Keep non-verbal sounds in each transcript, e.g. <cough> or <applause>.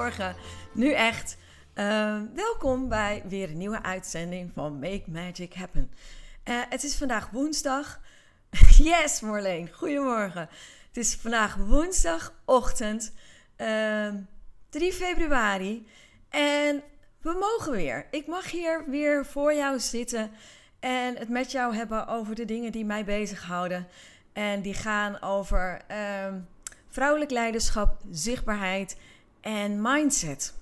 Goedemorgen, nu echt. Uh, welkom bij weer een nieuwe uitzending van Make Magic Happen. Uh, het is vandaag woensdag. <laughs> yes, Marleen, goedemorgen. Het is vandaag woensdagochtend, uh, ehm, 3 februari. En we mogen weer. Ik mag hier weer voor jou zitten en het met jou hebben over de dingen die mij bezighouden. En die gaan over ehm, vrouwelijk leiderschap, zichtbaarheid en mindset.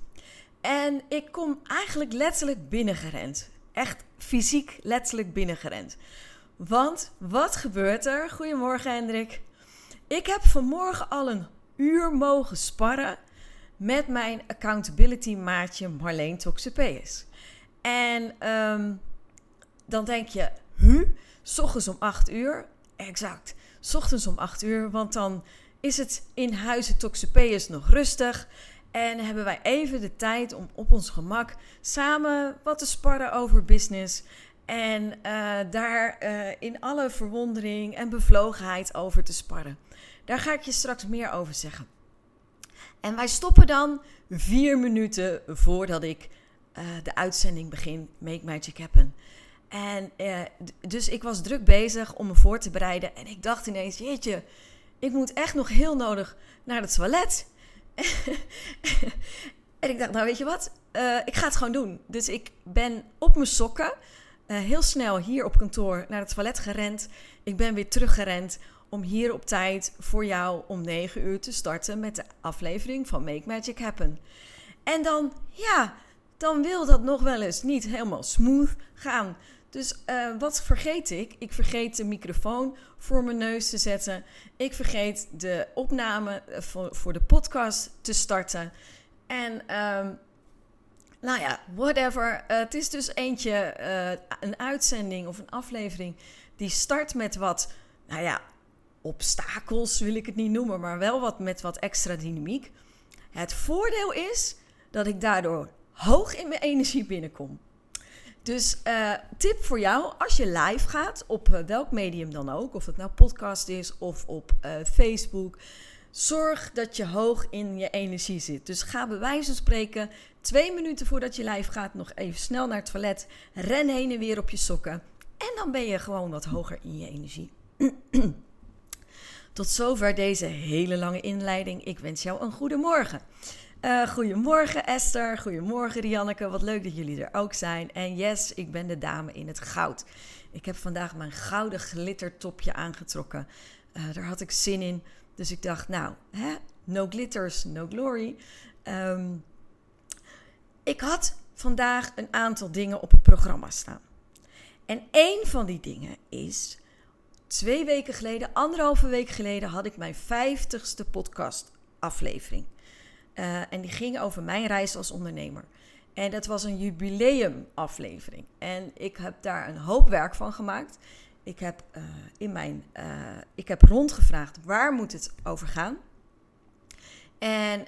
En ik kom eigenlijk letterlijk binnengerend. Echt fysiek letterlijk binnengerend. Want wat gebeurt er? Goedemorgen Hendrik. Ik heb vanmorgen al een uur mogen sparren met mijn accountability maatje Marleen Toxopeus. En um, dan denk je, hu, s ochtends om 8 uur, exact, ochtends om 8 uur, want dan is het in huizen Toxopeus nog rustig. En hebben wij even de tijd om op ons gemak samen wat te sparren over business. En uh, daar uh, in alle verwondering en bevlogenheid over te sparren. Daar ga ik je straks meer over zeggen. En wij stoppen dan vier minuten voordat ik uh, de uitzending begin, Make Magic Happen. En dus ik was druk bezig om me voor te bereiden. En ik dacht ineens, jeetje, ik moet echt nog heel nodig naar het toilet. <laughs> en ik dacht, nou weet je wat, uh, ik ga het gewoon doen. Dus ik ben op mijn sokken heel snel hier op kantoor naar het toilet gerend. Ik ben weer teruggerend om hier op tijd voor jou om 9 uur te starten met de aflevering van Make Magic Happen. En dan, ja, dan wil dat nog wel eens niet helemaal smooth gaan. Dus uh, wat vergeet ik? Ik vergeet de microfoon voor mijn neus te zetten. Ik vergeet de opname eh, voor, de podcast te starten. En um, nou ja, whatever. Uh, het is dus eentje, een uitzending of een aflevering die start met wat, nou ja, obstakels wil ik het niet noemen, maar wel wat met wat extra dynamiek. Het voordeel is dat ik daardoor hoog in mijn energie binnenkom. Dus uh, tip voor jou, als je live gaat, op uh, welk medium dan ook, of het nou podcast is of op uh, Facebook, zorg dat je hoog in je energie zit. Dus ga bij wijze van spreken twee minuten voordat je live gaat nog even snel naar het toilet, ren heen en weer op je sokken en dan ben je gewoon wat hoger in je energie. <clears throat> Tot zover deze hele lange inleiding. Ik wens jou een goede morgen. Uh, goedemorgen Esther, goedemorgen Rianneke, wat leuk dat jullie er ook zijn. En yes, ik ben de dame in het goud. Ik heb vandaag mijn gouden glittertopje aangetrokken. Uh, daar had ik zin in, dus ik dacht, nou, hè? no glitters, no glory. Um, ik had vandaag een aantal dingen op het programma staan. En één van die dingen is twee weken geleden, anderhalve week geleden, had ik mijn vijftigste podcast aflevering. Uh, en die ging over mijn reis als ondernemer. En dat was een jubileumaflevering. En ik heb daar een hoop werk van gemaakt. Ik heb, uh, in mijn, uh, ik heb rondgevraagd waar moet het over gaan. En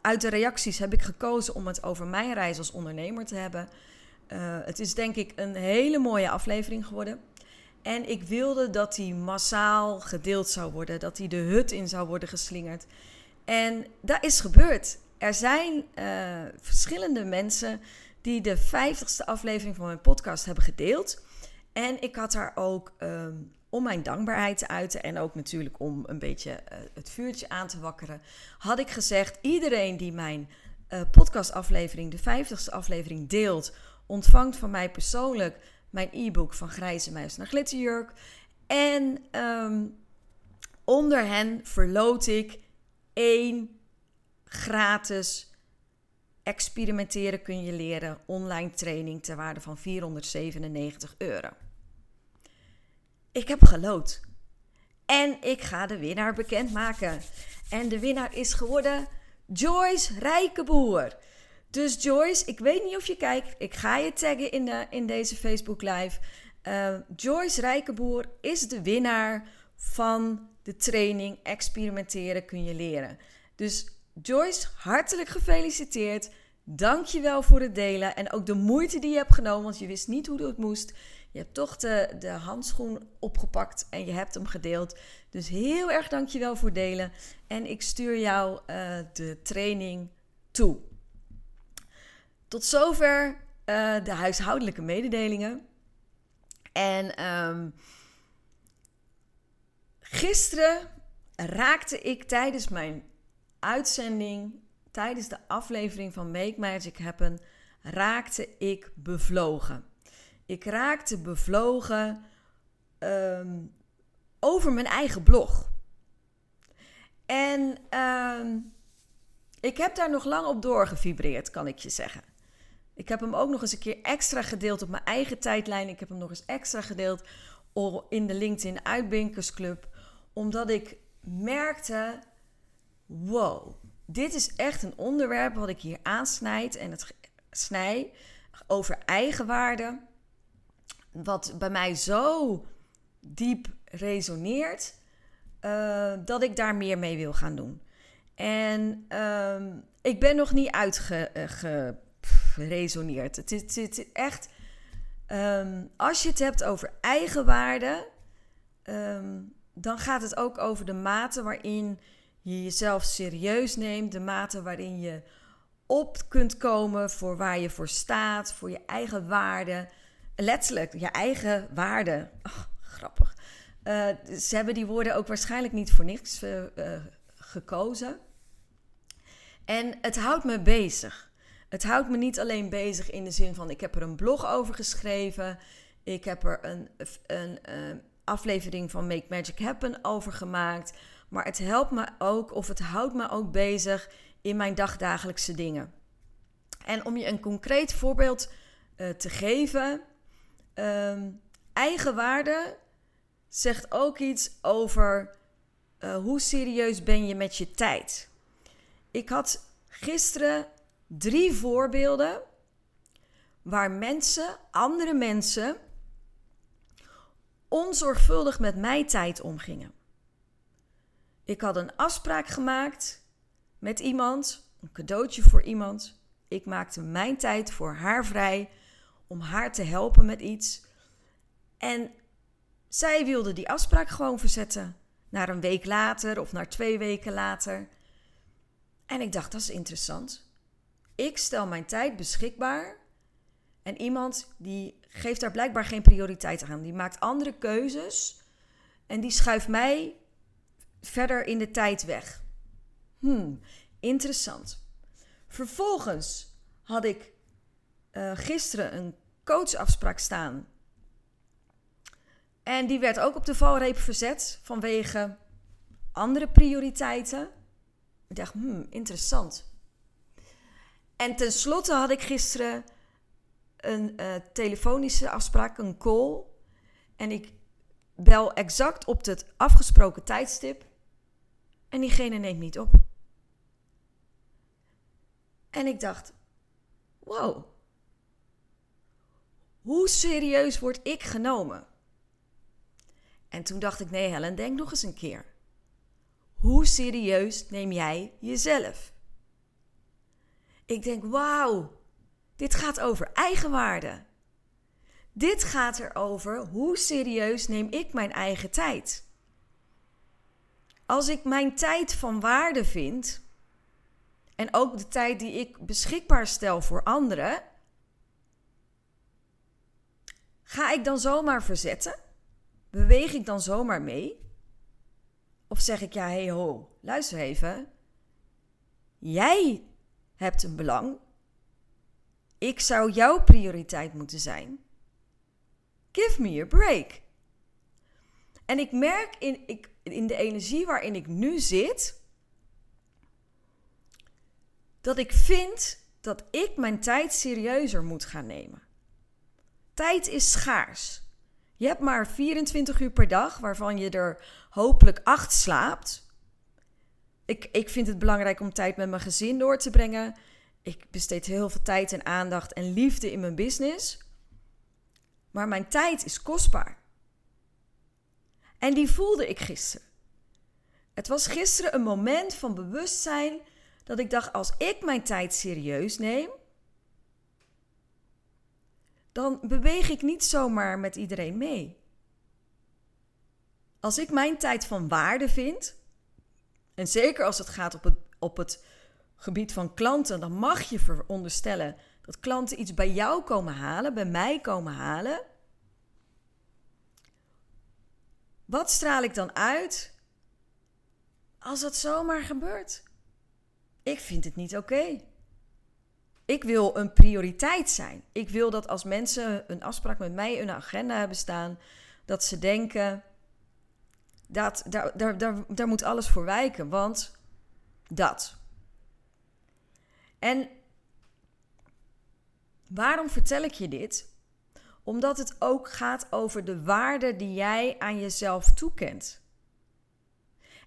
uit de reacties heb ik gekozen om het over mijn reis als ondernemer te hebben. het is denk ik een hele mooie aflevering geworden. En ik wilde dat die massaal gedeeld zou worden, dat die de hut in zou worden geslingerd. En dat is gebeurd. Er zijn uh, verschillende mensen die de vijftigste aflevering van mijn podcast hebben gedeeld. En ik had daar ook, um, om mijn dankbaarheid te uiten en ook natuurlijk om een beetje uh, het vuurtje aan te wakkeren, had ik gezegd: iedereen die mijn uh, podcastaflevering, de vijftigste aflevering, deelt, ontvangt van mij persoonlijk mijn e-book van Grijze Muis naar Glitterjurk. En um, onder hen verloot ik één gratis experimenteren kun je leren online training ter waarde van 497 euro. Ik heb geloot. En ik ga de winnaar bekendmaken. En de winnaar is geworden Joyce Rijkenboer. Dus Joyce, ik weet niet of je kijkt. Ik ga je taggen in, de, in deze Facebook Live. Uh, Joyce Rijkenboer is de winnaar van de training Experimenteren kun je leren. Dus Joyce, hartelijk gefeliciteerd. Dank je wel voor het delen en ook de moeite die je hebt genomen, want je wist niet hoe het moest. Je hebt toch de, de handschoen opgepakt en je hebt hem gedeeld. Dus heel erg dank je wel voor delen. En ik stuur jou uh, de training toe. Tot zover uh, de huishoudelijke mededelingen. En um, gisteren raakte ik tijdens mijn uitzending, tijdens de aflevering van Make Magic Happen, raakte ik bevlogen. Ik raakte bevlogen um, over mijn eigen blog. En um, ik heb daar nog lang op doorgevibreerd, kan ik je zeggen. Ik heb hem ook nog eens een keer extra gedeeld op mijn eigen tijdlijn. Ik heb hem nog eens extra gedeeld in de LinkedIn Uitbinkersclub. Omdat ik merkte, wow, dit is echt een onderwerp wat ik hier aansnijd en het snij over eigenwaarde. Wat bij mij zo diep resoneert, uh, dat ik daar meer mee wil gaan doen. En uh, ik ben nog niet uitgeresoneerd. Het, het, het, echt, um, als je het hebt over eigenwaarde, um, dan gaat het ook over de mate waarin je jezelf serieus neemt, de mate waarin je op kunt komen voor waar je voor staat, voor je eigen waarde. Letterlijk, je eigen waarde. Grappig. Uh, ze hebben die woorden ook waarschijnlijk niet voor niks uh, uh, gekozen. En het houdt me bezig. Het houdt me niet alleen bezig in de zin van ik heb er een blog over geschreven. Ik heb er een, een, een aflevering van Make Magic Happen over gemaakt. Maar het helpt me ook, of het houdt me ook bezig in mijn dagdagelijkse dingen. En om je een concreet voorbeeld uh, te geven, um, eigenwaarde zegt ook iets over uh, hoe serieus ben je met je tijd. Ik had gisteren drie voorbeelden waar mensen, andere mensen, onzorgvuldig met mijn tijd omgingen. Ik had een afspraak gemaakt met iemand, een cadeautje voor iemand. Ik maakte mijn tijd voor haar vrij om haar te helpen met iets. En zij wilde die afspraak gewoon verzetten. Naar een week later of naar twee weken later. En ik dacht, dat is interessant. Ik stel mijn tijd beschikbaar. En iemand die geeft daar blijkbaar geen prioriteit aan. Die maakt andere keuzes. En die schuift mij verder in de tijd weg. Hmm, interessant. Vervolgens had ik uh, gisteren een coachafspraak staan. En die werd ook op de valreep verzet vanwege andere prioriteiten. Ik dacht, hmm, interessant. En tenslotte had ik gisteren een uh, telefonische afspraak, een call. En ik bel exact op het afgesproken tijdstip. En diegene neemt niet op. En ik dacht: wow. Hoe serieus word ik genomen? En toen dacht ik: nee, Helen, denk nog eens een keer. Hoe serieus neem jij jezelf? Ik denk: wauw, dit gaat over eigenwaarde. Dit gaat erover hoe serieus neem ik mijn eigen tijd. Als ik mijn tijd van waarde vind en ook de tijd die ik beschikbaar stel voor anderen, ga ik dan zomaar verzetten? Beweeg ik dan zomaar mee? Of zeg ik ja, hey ho, luister even. Jij hebt een belang. Ik zou jouw prioriteit moeten zijn. Give me a break. En ik merk in, ik, in de energie waarin ik nu zit, dat ik vind dat ik mijn tijd serieuzer moet gaan nemen. Tijd is schaars. Je hebt maar 24 uur per dag, waarvan je er hopelijk 8 slaapt. Ik, ik vind het belangrijk om tijd met mijn gezin door te brengen. Ik besteed heel veel tijd en aandacht en liefde in mijn business. Maar mijn tijd is kostbaar. En die voelde ik gisteren. Het was gisteren een moment van bewustzijn dat ik dacht: als ik mijn tijd serieus neem, dan beweeg ik niet zomaar met iedereen mee. Als ik mijn tijd van waarde vind, en zeker als het gaat op het, op het gebied van klanten, dan mag je veronderstellen dat klanten iets bij jou komen halen, bij mij komen halen. Wat straal ik dan uit als dat zomaar gebeurt? Ik vind het niet oké. Ik wil een prioriteit zijn. Ik wil dat als mensen een afspraak met mij, een agenda hebben staan, dat ze denken: dat, daar, daar, daar, daar moet alles voor wijken, want dat. En waarom vertel ik je dit? Omdat het ook gaat over de waarde die jij aan jezelf toekent.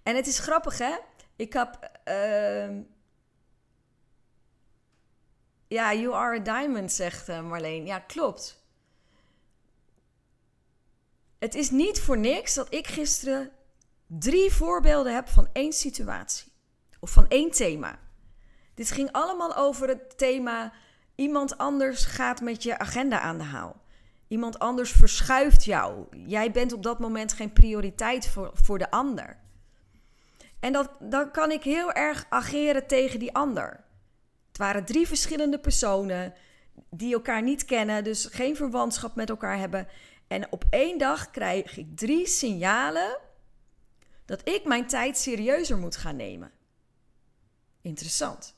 En het is grappig, hè? Ik heb. Uh, ja, you are a diamond, zegt uh, Marleen. Ja, klopt. Het is niet voor niks dat ik gisteren drie voorbeelden heb van één situatie. Of van één thema. Dit ging allemaal over het thema: iemand anders gaat met je agenda aan de haal. Iemand anders verschuift jou. Jij bent op dat moment geen prioriteit voor, voor de ander. En dat, dan kan ik heel erg ageren tegen die ander. Het waren drie verschillende personen die elkaar niet kennen, dus geen verwantschap met elkaar hebben. En op één dag krijg ik drie signalen dat ik mijn tijd serieuzer moet gaan nemen. Interessant.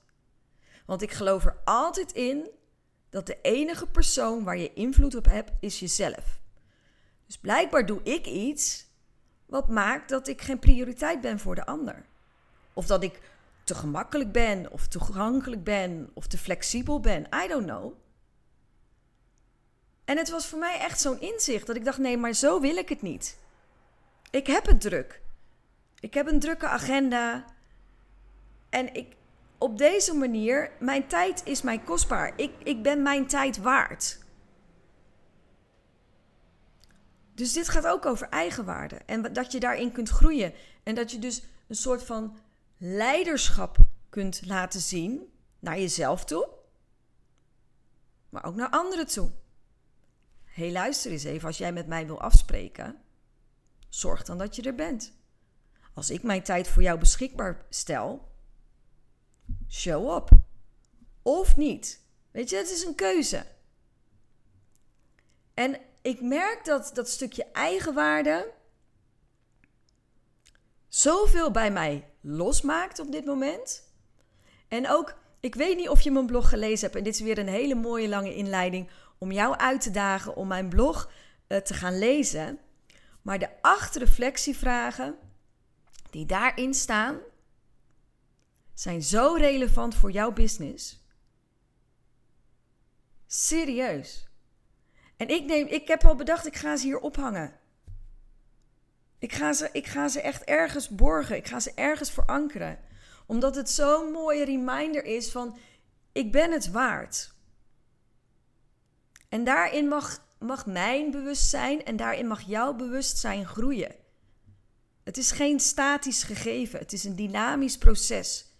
Want ik geloof er altijd in dat de enige persoon waar je invloed op hebt, is jezelf. Dus blijkbaar doe ik iets wat maakt dat ik geen prioriteit ben voor de ander. Of dat ik te gemakkelijk ben, of toegankelijk ben, of te flexibel ben. I don't know. En het was voor mij echt zo'n inzicht dat ik dacht: nee, maar zo wil ik het niet. Ik heb het druk. Ik heb een drukke agenda. En ik, op deze manier, mijn tijd is mij kostbaar. Ik, ik ben mijn tijd waard. Dus dit gaat ook over eigenwaarde. En dat je daarin kunt groeien. En dat je dus een soort van leiderschap kunt laten zien naar jezelf toe, maar ook naar anderen toe. Hé, luister eens even, als jij met mij wil afspreken, zorg dan dat je er bent. Als ik mijn tijd voor jou beschikbaar stel, show up. Of niet. Weet je, het is een keuze. En ik merk dat dat stukje eigenwaarde zoveel bij mij losmaakt op dit moment. En ook, ik weet niet of je mijn blog gelezen hebt. En dit is weer een hele mooie lange inleiding om jou uit te dagen om mijn blog uh, te gaan lezen. Maar de acht reflectievragen die daarin staan, zijn zo relevant voor jouw business. Serieus. En ik, neem, ik heb al bedacht, ik ga ze hier ophangen. Ik ga, ze, ik ga ze echt ergens borgen. Ik ga ze ergens verankeren. Omdat het zo'n mooie reminder is van, ik ben het waard. En daarin mag, mag mijn bewustzijn en daarin mag jouw bewustzijn groeien. Het is geen statisch gegeven, het is een dynamisch proces.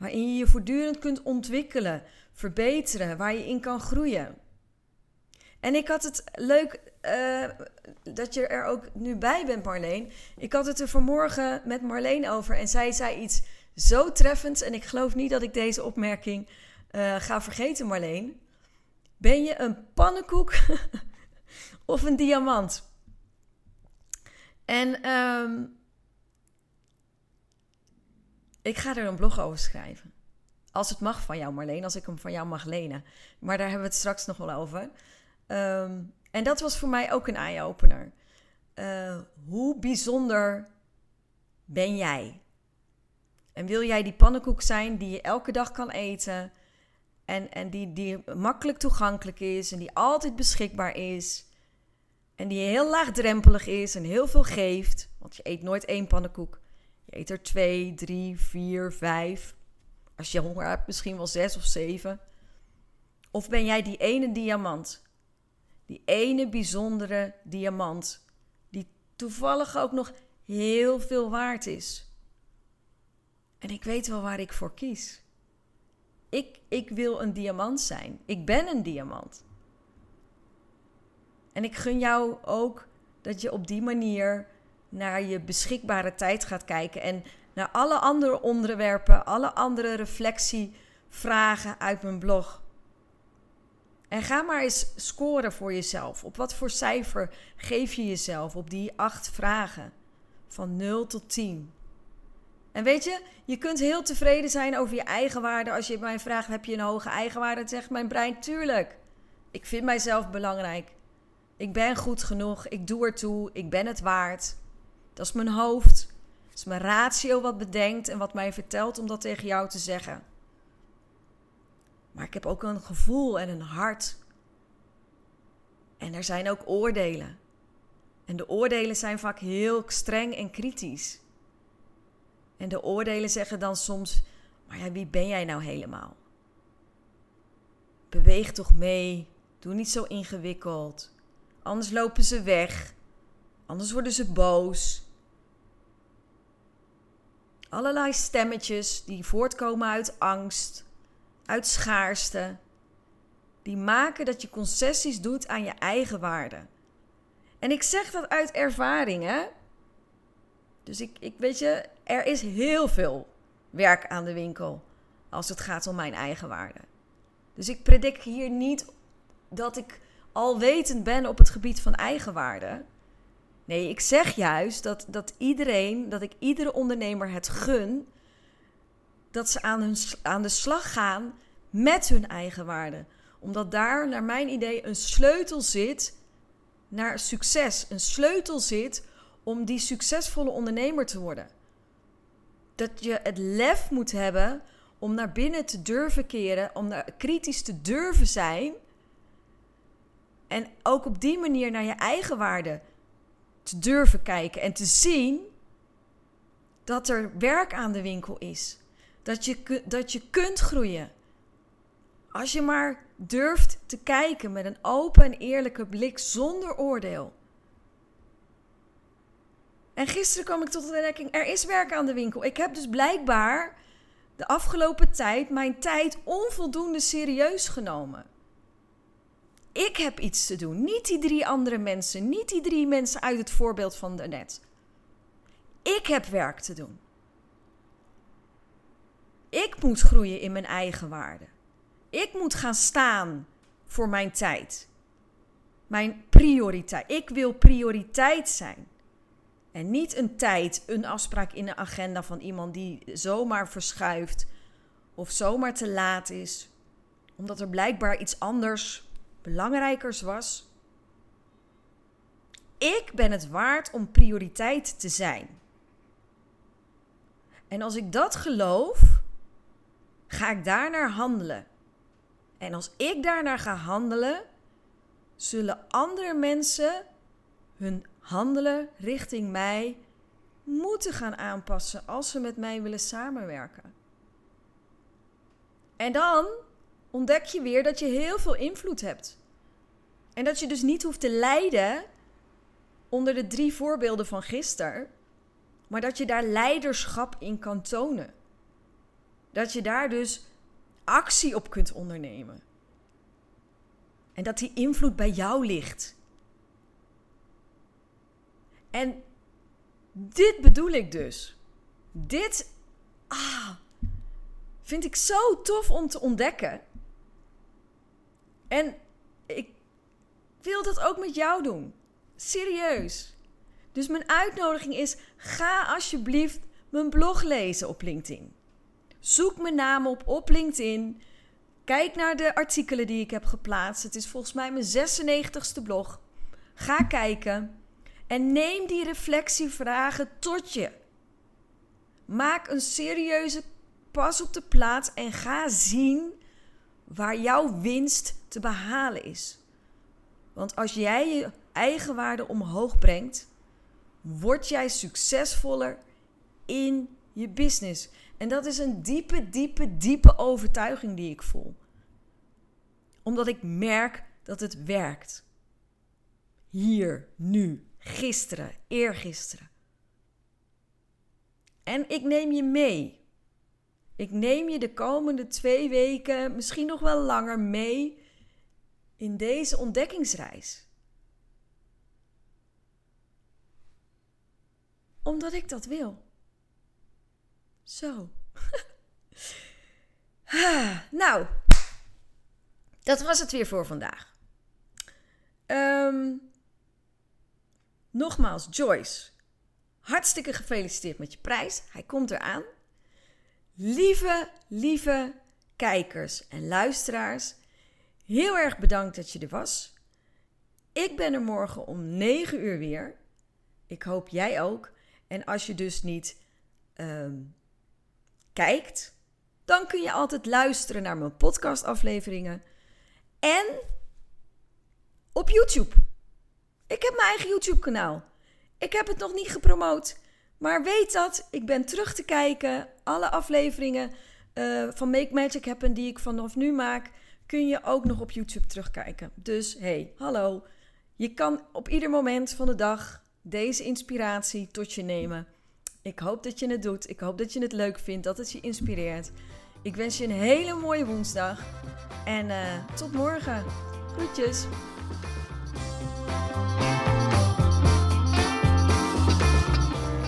Waarin je je voortdurend kunt ontwikkelen, verbeteren, waar je in kan groeien. En ik had het leuk uh, dat je er ook nu bij bent, Marleen. Ik had het er vanmorgen met Marleen over en zij zei iets zo treffends. En ik geloof niet dat ik deze opmerking uh, ga vergeten, Marleen. Ben je een pannenkoek <laughs> of een diamant? En um, ik ga er een blog over schrijven. Als het mag van jou, Marleen, als ik hem van jou mag lenen. Maar daar hebben we het straks nog wel over. Um, en dat was voor mij ook een eye-opener. Uh, hoe bijzonder ben jij? En wil jij die pannenkoek zijn die je elke dag kan eten? En, en die, die makkelijk toegankelijk is en die altijd beschikbaar is? En die heel laagdrempelig is en heel veel geeft. Want je eet nooit één pannenkoek. Je eet er twee, drie, vier, vijf. Als je honger hebt, misschien wel zes of zeven. Of ben jij die ene diamant? Die ene bijzondere diamant. Die toevallig ook nog heel veel waard is. En ik weet wel waar ik voor kies. Ik, ik wil een diamant zijn. Ik ben een diamant. En ik gun jou ook dat je op die manier naar je beschikbare tijd gaat kijken en naar alle andere onderwerpen, alle andere reflectievragen uit mijn blog. En ga maar eens scoren voor jezelf. Op wat voor cijfer geef je jezelf op die acht vragen? Van 0 tot 10. En weet je, je kunt heel tevreden zijn over je eigenwaarde. Als je mij vraagt, heb je een hoge eigenwaarde? Dan zegt mijn brein, tuurlijk. Ik vind mijzelf belangrijk. Ik ben goed genoeg. Ik doe ertoe. Ik ben het waard. Dat is mijn hoofd. Dat is mijn ratio wat bedenkt en wat mij vertelt om dat tegen jou te zeggen. Maar ik heb ook een gevoel en een hart. En er zijn ook oordelen. En de oordelen zijn vaak heel streng en kritisch. En de oordelen zeggen dan soms: Maar ja, wie ben jij nou helemaal? Beweeg toch mee. Doe niet zo ingewikkeld. Anders lopen ze weg. Anders worden ze boos. Allerlei stemmetjes die voortkomen uit angst, uit schaarste. Die maken dat je concessies doet aan je eigen waarde. En ik zeg dat uit ervaring, hè? Dus ik, ik weet je, er is heel veel werk aan de winkel als het gaat om mijn eigen waarde. Dus ik predik hier niet dat ik alwetend ben op het gebied van eigenwaarde. Nee, ik zeg juist dat, dat iedereen, dat ik iedere ondernemer het gun dat ze aan, hun, aan de slag gaan met hun eigen waarde. Omdat daar, naar mijn idee, een sleutel zit naar succes. Een sleutel zit om die succesvolle ondernemer te worden. Dat je het lef moet hebben om naar binnen te durven keren, om naar, kritisch te durven zijn en ook op die manier naar je eigen waarde te durven kijken en te zien dat er werk aan de winkel is. Dat je, dat je kunt groeien. Als je maar durft te kijken met een open en eerlijke blik zonder oordeel. En gisteren kwam ik tot de ontdekking: er is werk aan de winkel. Ik heb dus blijkbaar de afgelopen tijd mijn tijd onvoldoende serieus genomen. Ik heb iets te doen. Niet die drie andere mensen. Niet die drie mensen uit het voorbeeld van daarnet. Ik heb werk te doen. Ik moet groeien in mijn eigen waarde. Ik moet gaan staan voor mijn tijd. Mijn prioriteit. Ik wil prioriteit zijn. En niet een tijd, een afspraak in de agenda van iemand die zomaar verschuift of zomaar te laat is, omdat er blijkbaar iets anders belangrijkers was. Ik ben het waard om prioriteit te zijn. En als ik dat geloof, ga ik daarnaar handelen. En als ik daarnaar ga handelen, zullen andere mensen hun handelen richting mij moeten gaan aanpassen als ze met mij willen samenwerken. En dan ontdek je weer dat je heel veel invloed hebt. En dat je dus niet hoeft te lijden onder de drie voorbeelden van gisteren, maar dat je daar leiderschap in kan tonen. Dat je daar dus actie op kunt ondernemen. En dat die invloed bij jou ligt. En dit bedoel ik dus. Dit ah, vind ik zo tof om te ontdekken. En ik wil dat ook met jou doen. Serieus. Dus mijn uitnodiging is: ga alsjeblieft mijn blog lezen op LinkedIn. Zoek mijn naam op op LinkedIn. Kijk naar de artikelen die ik heb geplaatst. Het is volgens mij mijn 96ste blog. Ga kijken en neem die reflectievragen tot je. Maak een serieuze pas op de plaats en ga zien waar jouw winst te behalen is. Want als jij je eigenwaarde omhoog brengt, word jij succesvoller in je business. En dat is een diepe, diepe, diepe overtuiging die ik voel. Omdat ik merk dat het werkt. Hier, nu, gisteren, eergisteren. En ik neem je mee. Ik neem je de komende twee weken, misschien nog wel langer mee in deze ontdekkingsreis. Omdat ik dat wil. Zo. <laughs> nou, dat was het weer voor vandaag. Um, nogmaals, Joyce. Hartstikke gefeliciteerd met je prijs. Hij komt eraan. Lieve, lieve kijkers en luisteraars, heel erg bedankt dat je er was. Ik ben er morgen om 9 uur weer. Ik hoop jij ook. En als je dus niet um, kijkt, dan kun je altijd luisteren naar mijn podcastafleveringen. En op YouTube. Ik heb mijn eigen YouTube-kanaal. Ik heb het nog niet gepromoot. Maar weet dat, ik ben terug te kijken. Alle afleveringen uh, van Make Magic Happen die ik vanaf nu maak, kun je ook nog op YouTube terugkijken. Dus hey, hallo. Je kan op ieder moment van de dag deze inspiratie tot je nemen. Ik hoop dat je het doet. Ik hoop dat je het leuk vindt, dat het je inspireert. Ik wens je een hele mooie woensdag. En uh, tot morgen. Groetjes.